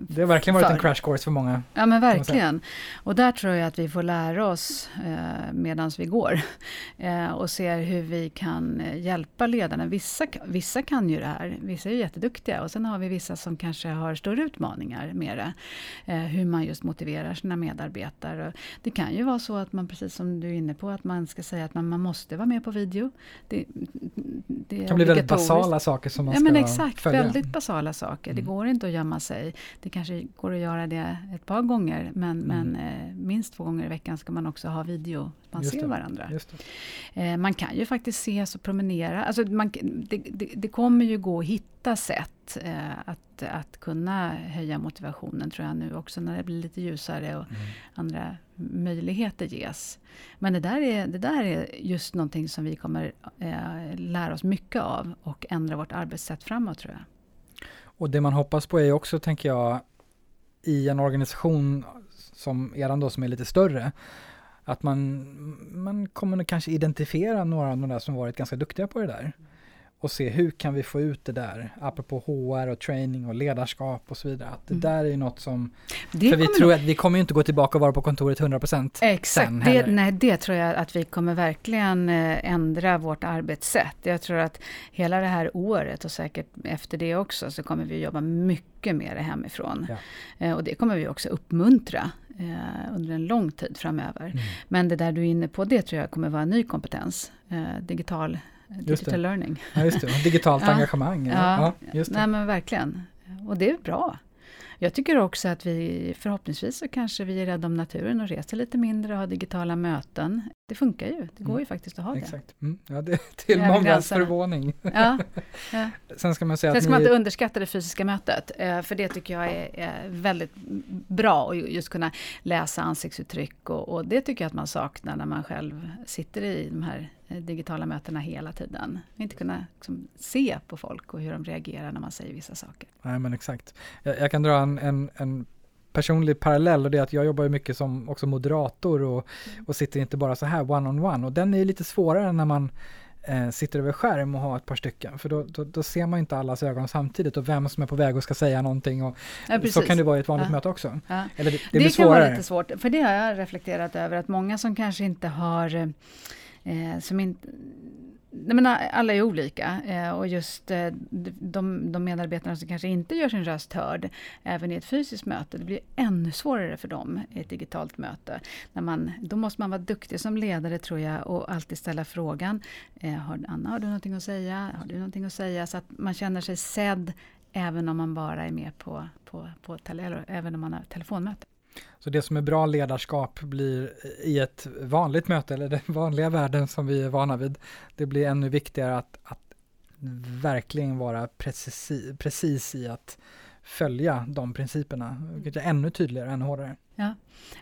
det har verkligen varit för. en crash course för många. Ja men verkligen. Och där tror jag att vi får lära oss eh, medan vi går. Eh, och ser hur vi kan hjälpa ledarna. Vissa, vissa kan ju det här, vissa är jätteduktiga. Och sen har vi vissa som kanske har större utmaningar med det. Eh, hur man just motiverar sina medarbetare. Det kan ju vara så att man, precis som du är inne på, att man ska säga att man, man måste vara med på video. Det, det kan bli väldigt basala saker som man ja, ska men exakt, följa. väldigt basala saker. Mm. Det går inte att gömma sig. Det kanske går att göra det ett par gånger, men, mm. men eh, minst två gånger i veckan ska man också ha video. Man Just ser det. varandra. Eh, man kan ju faktiskt ses och promenera. Alltså man, det, det, det kommer ju gå att hitta sätt eh, att, att kunna höja motivationen, tror jag nu också, när det blir lite ljusare och mm. andra möjligheter ges. Men det där, är, det där är just någonting som vi kommer eh, lära oss mycket av och ändra vårt arbetssätt framåt, tror jag. Och det man hoppas på är också, tänker jag, i en organisation som eran då, som är lite större, att man, man kommer kanske identifiera några av de där som varit ganska duktiga på det där och se hur kan vi få ut det där, apropå HR och training och ledarskap och så vidare. Att det mm. där är något som, det för vi tror att vi kommer inte gå tillbaka och vara på kontoret 100% Exakt, sen det, nej, det tror jag att vi kommer verkligen eh, ändra vårt arbetssätt. Jag tror att hela det här året och säkert efter det också så kommer vi jobba mycket mer hemifrån. Ja. Eh, och det kommer vi också uppmuntra eh, under en lång tid framöver. Mm. Men det där du är inne på, det tror jag kommer vara en ny kompetens. digital digital learning. Ja, just det. Digitalt engagemang. Ja, ja, just det. Nej, men verkligen. Och det är bra. Jag tycker också att vi förhoppningsvis så kanske vi är rädda om naturen och reser lite mindre och har digitala möten. Det funkar ju, det går mm. ju faktiskt att ha Exakt. det. Mm. Ja, det till mångas förvåning. Ja, ja. Sen ska man säga Sen att ska ni... man inte underskatta det fysiska mötet, eh, för det tycker jag är, är väldigt bra, att just kunna läsa ansiktsuttryck och, och, det tycker jag att man saknar när man själv sitter i de här eh, digitala mötena hela tiden. Inte kunna liksom, se på folk och hur de reagerar när man säger vissa saker. Nej men exakt. Jag, jag kan dra en, en, en personlig parallell och det är att jag jobbar mycket som också moderator och, mm. och sitter inte bara så här one-on-one on one. och den är lite svårare när man eh, sitter över skärm och har ett par stycken för då, då, då, ser man inte allas ögon samtidigt och vem som är på väg och ska säga någonting och ja, så kan det vara i ett vanligt ja. möte också. Ja. Eller det, det, det kan vara lite svårt, för det har jag reflekterat över att många som kanske inte har eh, som inte Nej, men alla är olika eh, och just eh, de, de medarbetarna som kanske inte gör sin röst hörd även i ett fysiskt möte, det blir ännu svårare för dem i ett digitalt möte. När man, då måste man vara duktig som ledare tror jag och alltid ställa frågan eh, har, Anna, har du någonting att säga? Har du någonting att säga? Så att man känner sig sedd även om man bara är med på, på, på tele, även om man har telefonmöte. Så det som är bra ledarskap blir i ett vanligt möte, eller den vanliga världen som vi är vana vid, det blir ännu viktigare att, att verkligen vara precis, precis i att följa de principerna, vilket är ännu tydligare, ännu hårdare. Ja,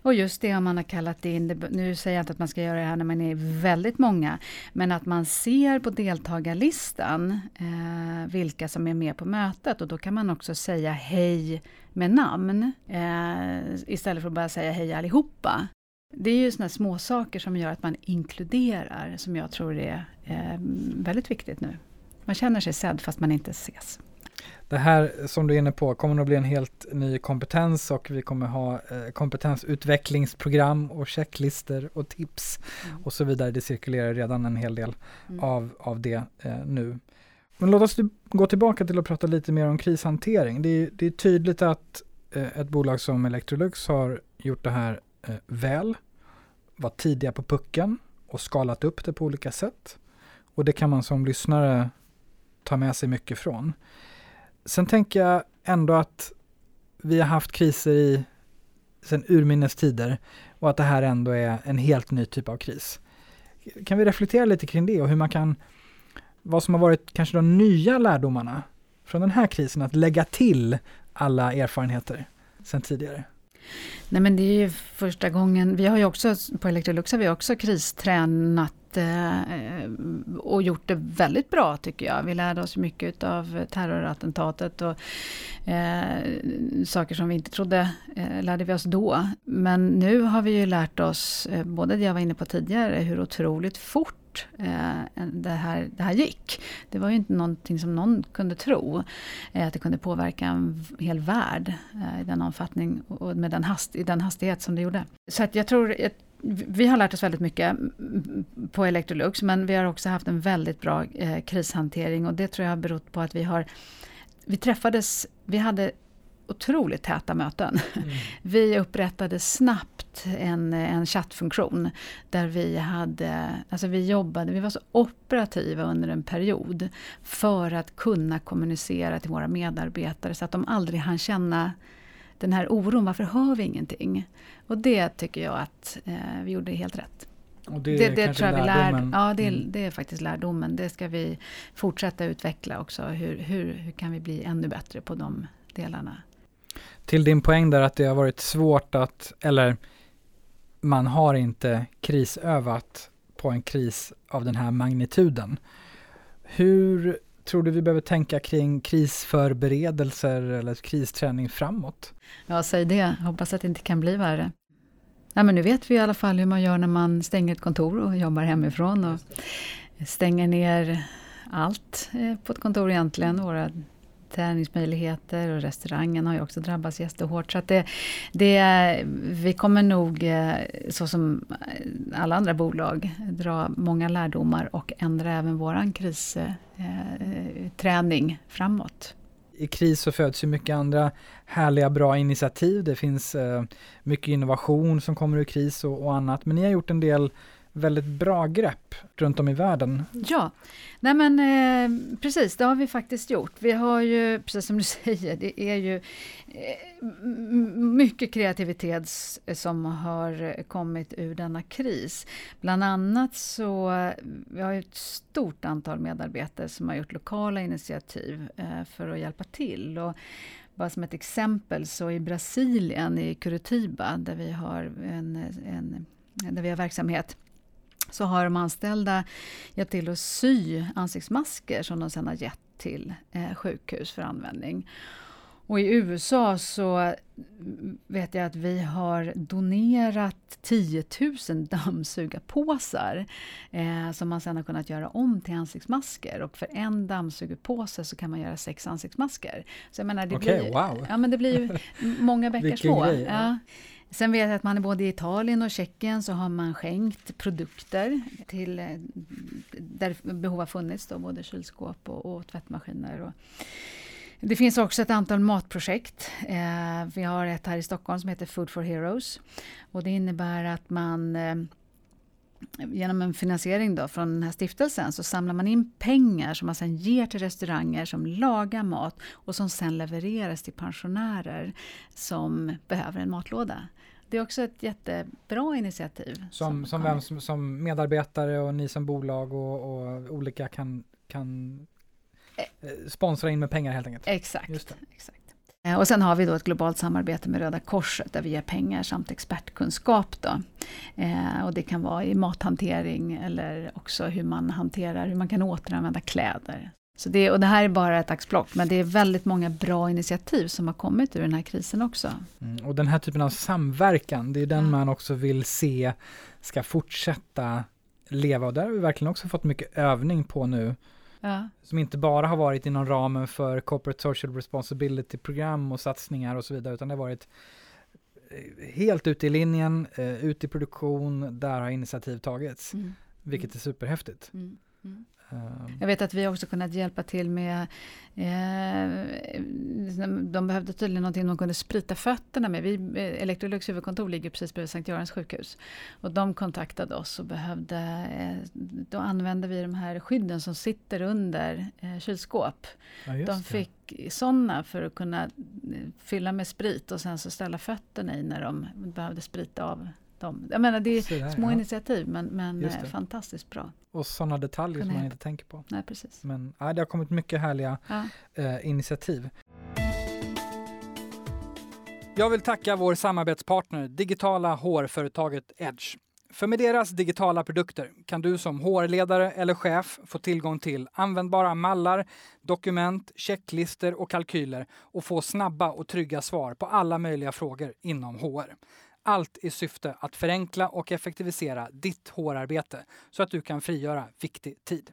och just det om man har kallat in, nu säger jag inte att man ska göra det här när man är väldigt många, men att man ser på deltagarlistan eh, vilka som är med på mötet och då kan man också säga hej med namn eh, istället för att bara säga hej allihopa. Det är ju sådana små saker som gör att man inkluderar, som jag tror är eh, väldigt viktigt nu. Man känner sig sedd fast man inte ses. Det här som du är inne på kommer att bli en helt ny kompetens och vi kommer ha eh, kompetensutvecklingsprogram och checklister och tips mm. och så vidare. Det cirkulerar redan en hel del mm. av, av det eh, nu. Men låt oss gå tillbaka till att prata lite mer om krishantering. Det är, det är tydligt att eh, ett bolag som Electrolux har gjort det här eh, väl, var tidiga på pucken och skalat upp det på olika sätt. Och det kan man som lyssnare ta med sig mycket från. Sen tänker jag ändå att vi har haft kriser i sedan urminnes tider och att det här ändå är en helt ny typ av kris. Kan vi reflektera lite kring det och hur man kan, vad som har varit kanske de nya lärdomarna från den här krisen, att lägga till alla erfarenheter sedan tidigare? Nej men det är ju första gången, vi har ju också på Electrolux har vi också kristränat eh, och gjort det väldigt bra tycker jag. Vi lärde oss mycket av terrorattentatet och eh, saker som vi inte trodde eh, lärde vi oss då. Men nu har vi ju lärt oss, eh, både det jag var inne på tidigare, hur otroligt fort eh, det, här, det här gick. Det var ju inte någonting som någon kunde tro. Eh, att det kunde påverka en hel värld eh, i den omfattning och med den hast, i den hastighet som det gjorde. Så att jag tror vi har lärt oss väldigt mycket på Electrolux men vi har också haft en väldigt bra eh, krishantering och det tror jag har berott på att vi har vi träffades, vi hade otroligt täta möten. Mm. Vi upprättade snabbt en, en chattfunktion där vi hade, alltså vi jobbade, vi var så operativa under en period för att kunna kommunicera till våra medarbetare så att de aldrig hann känna den här oron, varför hör vi ingenting? Och det tycker jag att eh, vi gjorde helt rätt. Och det, det, det tror jag vi lär, ja, det, mm. det är faktiskt lärdomen. Det ska vi fortsätta utveckla också. Hur, hur, hur kan vi bli ännu bättre på de delarna? Till din poäng där att det har varit svårt att, eller man har inte krisövat på en kris av den här magnituden. Hur tror du vi behöver tänka kring krisförberedelser eller kristräning framåt? Ja, säg det. Hoppas att det inte kan bli värre. Ja, men nu vet vi i alla fall hur man gör när man stänger ett kontor och jobbar hemifrån och stänger ner allt eh, på ett kontor egentligen. Våra träningsmöjligheter och restaurangen har ju också drabbats jättehårt. Så att det, det, vi kommer nog, eh, så som alla andra bolag, dra många lärdomar och ändra även våran kristräning eh, eh framåt. I kris så föds ju mycket andra härliga, bra initiativ. Det finns eh, mycket innovation som kommer ur kris och, och annat. Men ni har gjort en del väldigt bra grepp runt om i världen. Ja, nej men eh, precis, det har vi faktiskt gjort. Vi har ju, precis som du säger, det är ju eh, mycket kreativitet som har kommit ur denna kris. Bland annat så, vi har ett stort antal medarbetare som har gjort lokala initiativ eh, för att hjälpa till. Och, bara som ett exempel så i Brasilien, i Curitiba, där vi har en, en där vi har verksamhet, så har de anställda hjälpt till att sy ansiktsmasker som de sedan har gett till eh, sjukhus för användning. Och i USA så vet jag att vi har donerat 10 000 dammsugarpåsar eh, som man sedan har kunnat göra om till ansiktsmasker. Och för en dammsugarpåse så kan man göra sex ansiktsmasker. Så jag menar, det, okay, blir, wow. ja, men det blir många bäckar små. Ja. Sen vet jag att man både i Italien och Tjeckien så har man skänkt produkter till eh, där behov har funnits, då, både kylskåp och, och tvättmaskiner. Och det finns också ett antal matprojekt. Eh, vi har ett här i Stockholm som heter Food for Heroes. Och det innebär att man eh, genom en finansiering då från den här stiftelsen så samlar man in pengar som man sen ger till restauranger som lagar mat och som sen levereras till pensionärer som behöver en matlåda. Det är också ett jättebra initiativ. Som, som, som vem som, som, medarbetare och ni som bolag och, och olika kan, kan eh, sponsra in med pengar helt enkelt? Exakt. exakt. Eh, och sen har vi då ett globalt samarbete med Röda Korset där vi ger pengar samt expertkunskap. Då. Eh, och det kan vara i mathantering eller också hur man hanterar, hur man kan återanvända kläder. Så det, och det här är bara ett axplock, men det är väldigt många bra initiativ som har kommit ur den här krisen också. Mm, och den här typen av samverkan, det är den ja. man också vill se ska fortsätta leva. Och där har vi verkligen också fått mycket övning på nu. Ja. Som inte bara har varit inom ramen för Corporate Social Responsibility-program och satsningar och så vidare, utan det har varit eh, helt ute i linjen, uh, ut i produktion, där har initiativ tagits. Mm. Vilket är superhäftigt. Mm. Jag vet att vi också kunnat hjälpa till med eh, De behövde tydligen någonting de kunde sprita fötterna med. Vi, eh, Electrolux huvudkontor ligger precis bredvid Sankt Görans sjukhus. Och de kontaktade oss och behövde eh, Då använde vi de här skydden som sitter under eh, kylskåp. Ja, de fick sådana för att kunna eh, fylla med sprit och sen så ställa fötterna i när de behövde sprita av dem. Jag menar det är där, små ja. initiativ men, men eh, fantastiskt bra. Och sådana detaljer som man inte tänker på. Nej, precis. Men ja, det har kommit mycket härliga ja. eh, initiativ. Jag vill tacka vår samarbetspartner, digitala HR-företaget Edge. För med deras digitala produkter kan du som HR-ledare eller chef få tillgång till användbara mallar, dokument, checklister och kalkyler och få snabba och trygga svar på alla möjliga frågor inom HR. Allt i syfte att förenkla och effektivisera ditt hårarbete så att du kan frigöra viktig tid.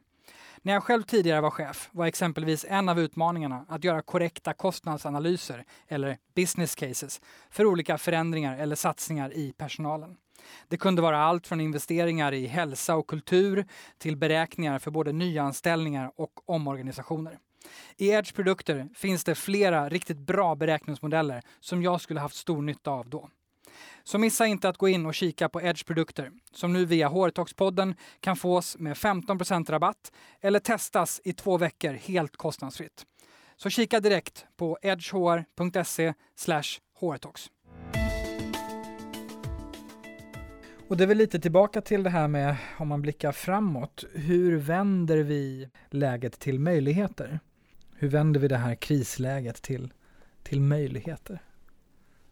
När jag själv tidigare var chef var exempelvis en av utmaningarna att göra korrekta kostnadsanalyser eller business cases för olika förändringar eller satsningar i personalen. Det kunde vara allt från investeringar i hälsa och kultur till beräkningar för både nyanställningar och omorganisationer. I Edge produkter finns det flera riktigt bra beräkningsmodeller som jag skulle haft stor nytta av då. Så missa inte att gå in och kika på Edge produkter som nu via HR-talks-podden kan fås med 15% rabatt eller testas i två veckor helt kostnadsfritt. Så kika direkt på edgehr.se hrtalks. Och det är väl lite tillbaka till det här med om man blickar framåt. Hur vänder vi läget till möjligheter? Hur vänder vi det här krisläget till, till möjligheter?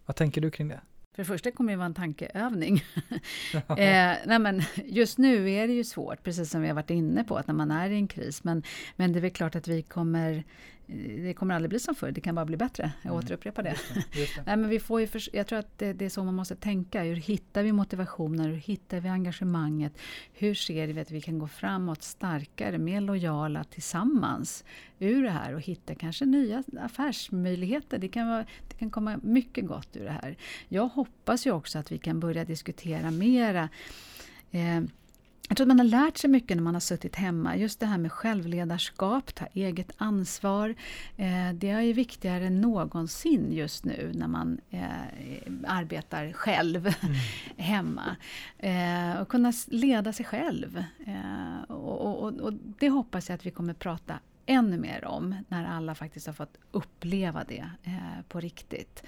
Vad tänker du kring det? För det första kommer det vara en tankeövning. eh, nej men just nu är det ju svårt, precis som vi har varit inne på, att när man är i en kris. Men, men det är väl klart att vi kommer det kommer aldrig bli som förr, det kan bara bli bättre. Jag mm. återupprepar det. Just det, just det. Nej, men vi får ju för, jag tror att det, det, är så man måste tänka. Hur hittar vi motivationen? Hur hittar vi engagemanget? Hur ser vi att vi kan gå framåt starkare, mer lojala tillsammans ur det här och hitta kanske nya affärsmöjligheter. Det kan, vara, det kan komma mycket gott ur det här. Jag hoppas ju också att vi kan börja diskutera mera eh, jag tror att man har lärt sig mycket när man har suttit hemma. Just det här med självledarskap, ta eget ansvar. Eh, det är ju viktigare än någonsin just nu när man eh, arbetar själv mm. hemma. Eh, och kunna leda sig själv. Och, och, och, det hoppas jag att vi kommer prata ännu mer om när alla faktiskt har fått uppleva det eh, på riktigt.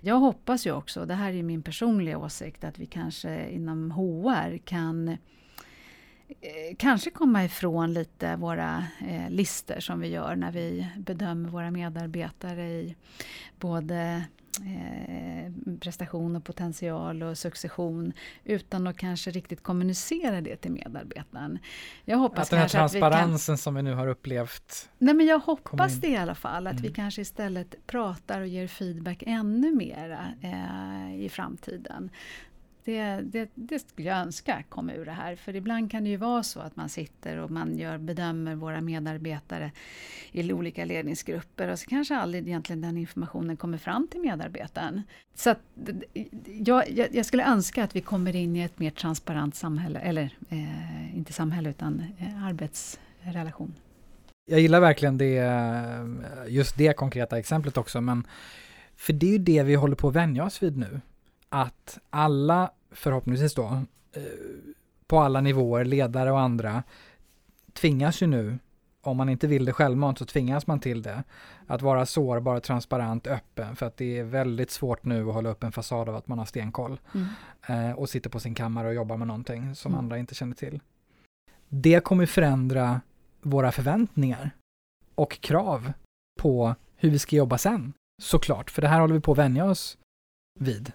Jag hoppas ju också, det här är min personliga åsikt, att vi kanske inom HR kan kanske komma ifrån lite våra eh, listor som vi gör när vi bedömer våra medarbetare i både eh, prestation och potential och succession utan att kanske riktigt kommunicera det till medarbetaren. Jag hoppas att den här transparensen vi kan, som vi nu har upplevt. Nej men jag hoppas det i alla fall, att mm. vi kanske istället pratar och ger feedback ännu mera eh, i framtiden. Det, det, det skulle jag önska kom ur det här. För ibland kan det ju vara så att man sitter och man gör, bedömer våra medarbetare i olika ledningsgrupper och så kanske aldrig egentligen den informationen kommer fram till medarbetaren. Så att, jag, jag, skulle önska att vi kommer in i ett mer transparent samhälle, eller eh, inte samhälle utan eh, arbetsrelation. Jag gillar verkligen det, just det konkreta exemplet också, men för det är ju det vi håller på att vänja oss vid nu att alla, förhoppningsvis då, eh, på alla nivåer, ledare och andra, tvingas ju nu, om man inte vill det självmant så tvingas man till det, att vara sårbar, transparent, öppen, för att det är väldigt svårt nu att hålla upp en fasad av att man har stenkoll mm. Eh, och sitter på sin kammare och jobbar med någonting som mm. andra inte känner till. Det kommer förändra våra förväntningar och krav på hur vi ska jobba sen, såklart, för det här håller vi på att vänja oss vid.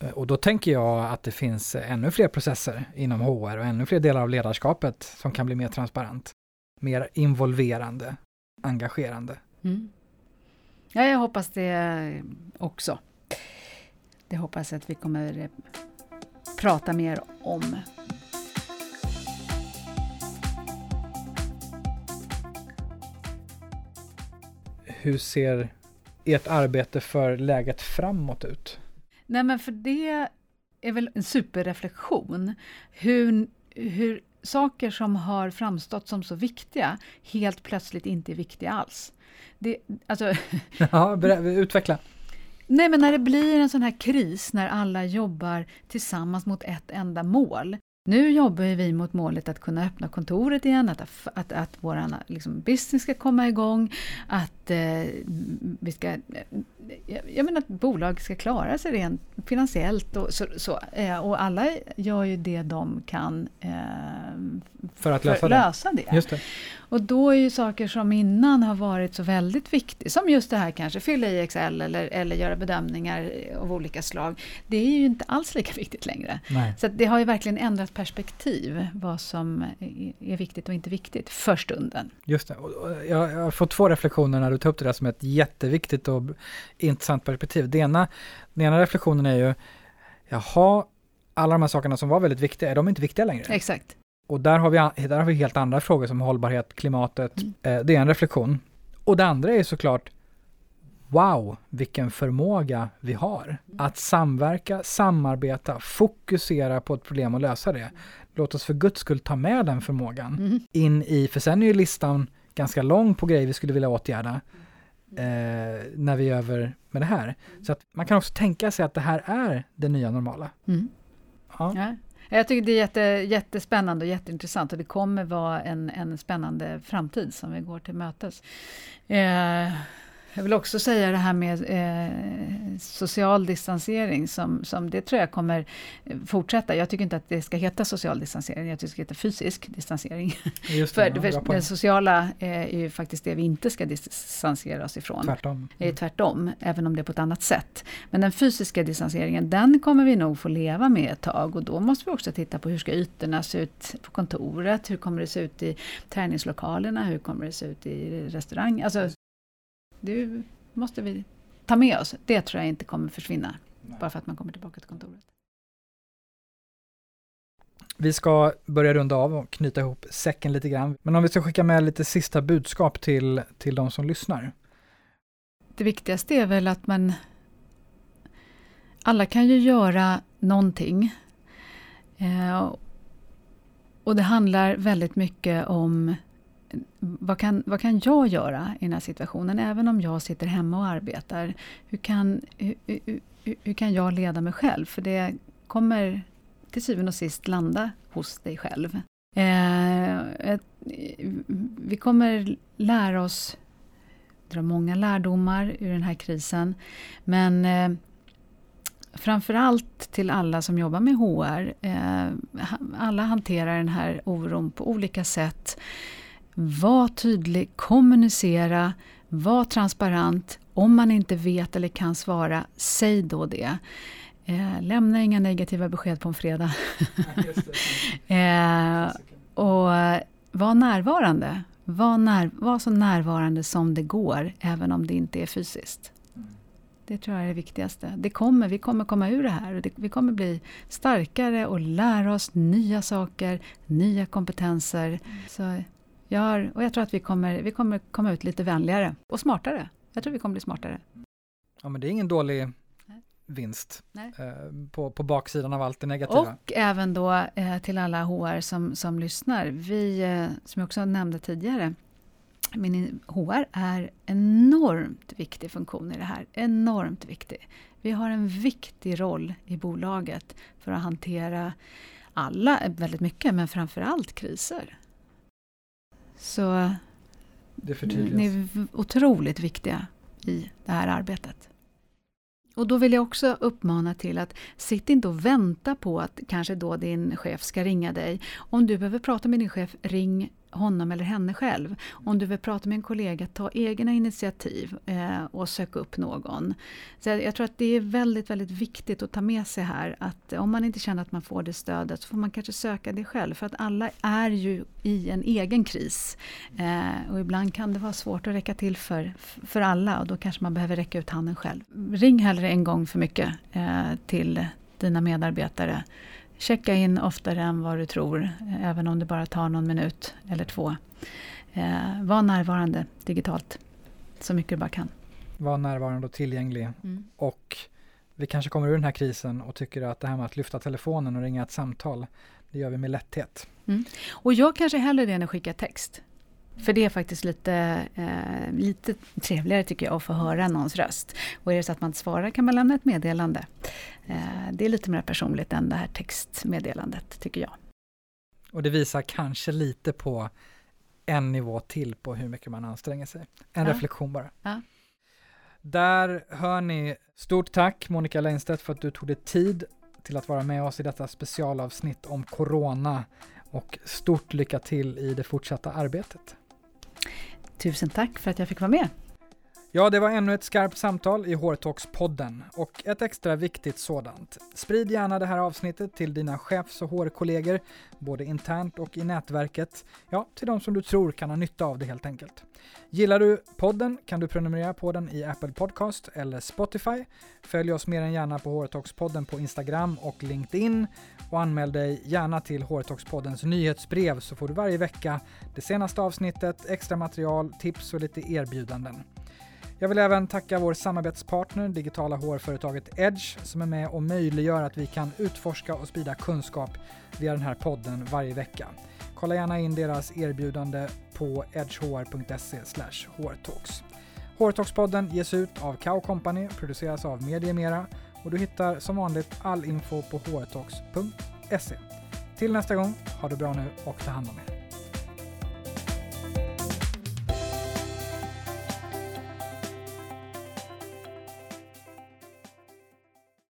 Eh, och då tänker jag att det finns ännu fler processer inom HR och ännu fler delar av ledarskapet som kan bli mer transparent, mer involverande, engagerande. Mm. Ja, jag hoppas det också. Det hoppas jag att vi kommer prata mer om. Hur ser ert arbete för läget framåt ut? Nej men för det är väl en superreflektion. Hur, hur saker som har framstått som så viktiga helt plötsligt inte är viktiga alls. Det, alltså, ja, utveckla. Nej, men när det blir en sån här kris, när alla jobbar tillsammans mot ett enda mål, nu jobbar vi mot målet att kunna öppna kontoret igen, att, att, att vår liksom, business ska komma igång, att eh, vi ska, eh, jag menar att bolag ska klara sig rent finansiellt och så. så eh, och alla gör ju det de kan eh, för att lösa, för, det. lösa det. Just det. Och då är ju saker som innan har varit så väldigt viktigt, som just det här kanske, fylla i Excel eller, eller göra bedömningar av olika slag. Det är ju inte alls lika viktigt längre. Nej. Så det har ju verkligen ändrat perspektiv, vad som är viktigt och inte viktigt, för stunden. Just det. Jag har fått två reflektioner när du tar upp det där som ett jätteviktigt och intressant perspektiv. Det ena, den ena reflektionen är ju, jaha, alla de här sakerna som var väldigt viktiga, är de inte viktiga längre? Exakt. Och där har vi, där har vi helt andra frågor som hållbarhet, klimatet. Mm. Eh, det är en reflektion. Och det andra är såklart, wow, vilken förmåga vi har. Att samverka, samarbeta, fokusera på ett problem och lösa det. Låt oss för guds skull ta med den förmågan mm. in i, för sen är ju listan ganska lång på grejer vi skulle vilja åtgärda eh, när vi är över med det här. Så att man kan också tänka sig att det här är det nya normala. Mm. Ja. Jag tycker det är jätte, jättespännande och jätteintressant och det kommer vara en, en spännande framtid som vi går till mötes. Eh, jag vill också säga det här med eh, social distansering, som, som det tror jag kommer fortsätta. Jag tycker inte att det ska heta social distansering, jag tycker det ska heta fysisk distansering. Det, för, för det sociala eh, är ju faktiskt det vi inte ska distansera oss ifrån. Tvärtom. Det är tvärtom, även om det är på ett annat sätt. Men den fysiska distanseringen, den kommer vi nog få leva med ett tag och då måste vi också titta på hur ska ytorna se ut på kontoret, hur kommer det se ut i träningslokalerna, hur kommer det se ut i restaurang, alltså det måste vi ta med oss. Det tror jag inte kommer försvinna, Nej. bara för att man kommer tillbaka till kontoret. Vi ska börja runda av och knyta ihop säcken lite grann. Men om vi ska skicka med lite sista budskap till, till de som lyssnar? Det viktigaste är väl att man... Alla kan ju göra någonting. Eh, och det handlar väldigt mycket om vad kan, vad kan jag göra i den här situationen, även om jag sitter hemma och arbetar? Hur kan, hur, hur, hur kan jag leda mig själv? För det kommer till syvende och sist landa hos dig själv. Eh, vi kommer lära oss dra många lärdomar ur den här krisen. Men eh, framförallt till alla som jobbar med HR. Eh, alla hanterar den här oron på olika sätt. Var tydlig, kommunicera, var transparent. Om man inte vet eller kan svara, säg då det. Eh, lämna inga negativa besked på en fredag. eh, och var närvarande. Var, när, var så närvarande som det går, även om det inte är fysiskt. Det tror jag är det viktigaste. Det kommer, vi kommer komma ur det här. Det, vi kommer bli starkare och lära oss nya saker, nya kompetenser. Så jag har, och jag tror att vi kommer, vi kommer komma ut lite vänligare och smartare. Jag tror vi kommer bli smartare. Ja, men det är ingen dålig vinst eh, på, på baksidan av allt det negativa. Och även då eh, till alla HR som, som lyssnar. Vi, eh, som jag också nämnde tidigare, min HR är enormt viktig funktion i det här. Enormt viktig. Vi har en viktig roll i bolaget för att hantera alla, väldigt mycket, men framför allt kriser. Så ni är otroligt viktiga i det här arbetet. Och då vill jag också uppmana till att sitt inte och vänta på att kanske då din chef ska ringa dig. Om du behöver prata med din chef, ring honom eller henne själv. Om du vill prata med en kollega, ta egna initiativ eh, och sök upp någon. Så jag, jag, tror att det är väldigt, väldigt viktigt att ta med sig här att om man inte känner att man får det stödet så får man kanske söka det själv. För att alla är ju i en egen kris. Eh, och ibland kan det vara svårt att räcka till för, för alla och då kanske man behöver räcka ut handen själv. Ring hellre en gång för mycket eh, till dina medarbetare checka in oftare än vad du tror, även om det bara tar någon minut eller två. Eh, var närvarande digitalt så mycket du bara kan. Var närvarande och tillgänglig. Mm. Och vi kanske kommer ur den här krisen och tycker att det här med att lyfta telefonen och ringa ett samtal, Det gör vi med lätthet. Mm. Och jag kanske hellre det än att skicka text. För det är faktiskt lite, eh, lite trevligare tycker jag att få höra någons röst. Och är det så att man inte svarar kan man lämna ett meddelande. Eh, det är lite mer personligt än det här textmeddelandet tycker jag. Och det visar kanske lite på en nivå till på hur mycket man anstränger sig. En ja. reflektion bara. Ja. Där hör ni, stort tack Monica Leinstedt för att du tog dig tid till att vara med oss i detta specialavsnitt om corona och stort lycka till i det fortsatta arbetet. Tusen tack för att jag fick vara med. Ja, det var ännu ett skarpt samtal i Hårtalks-podden och ett extra viktigt sådant. Sprid gärna det här avsnittet till dina chefs och hårkollegor, både internt och i nätverket. Ja, till de som du tror kan ha nytta av det helt enkelt. Gillar du podden kan du prenumerera på den i Apple Podcast eller Spotify. Följ oss mer än gärna på Hårtalks-podden på Instagram och LinkedIn och anmäl dig gärna till Hårtalks-poddens nyhetsbrev så får du varje vecka det senaste avsnittet, extra material, tips och lite erbjudanden. Jag vill även tacka vår samarbetspartner, digitala hårföretaget Edge, som är med och möjliggör att vi kan utforska och sprida kunskap via den här podden varje vecka. Kolla gärna in deras erbjudande på edgehr.se hårtalks. Hårtalkspodden ges ut av Kao Company, produceras av Mediemera och du hittar som vanligt all info på hårtalks.se. Till nästa gång, ha det bra nu och ta hand om er.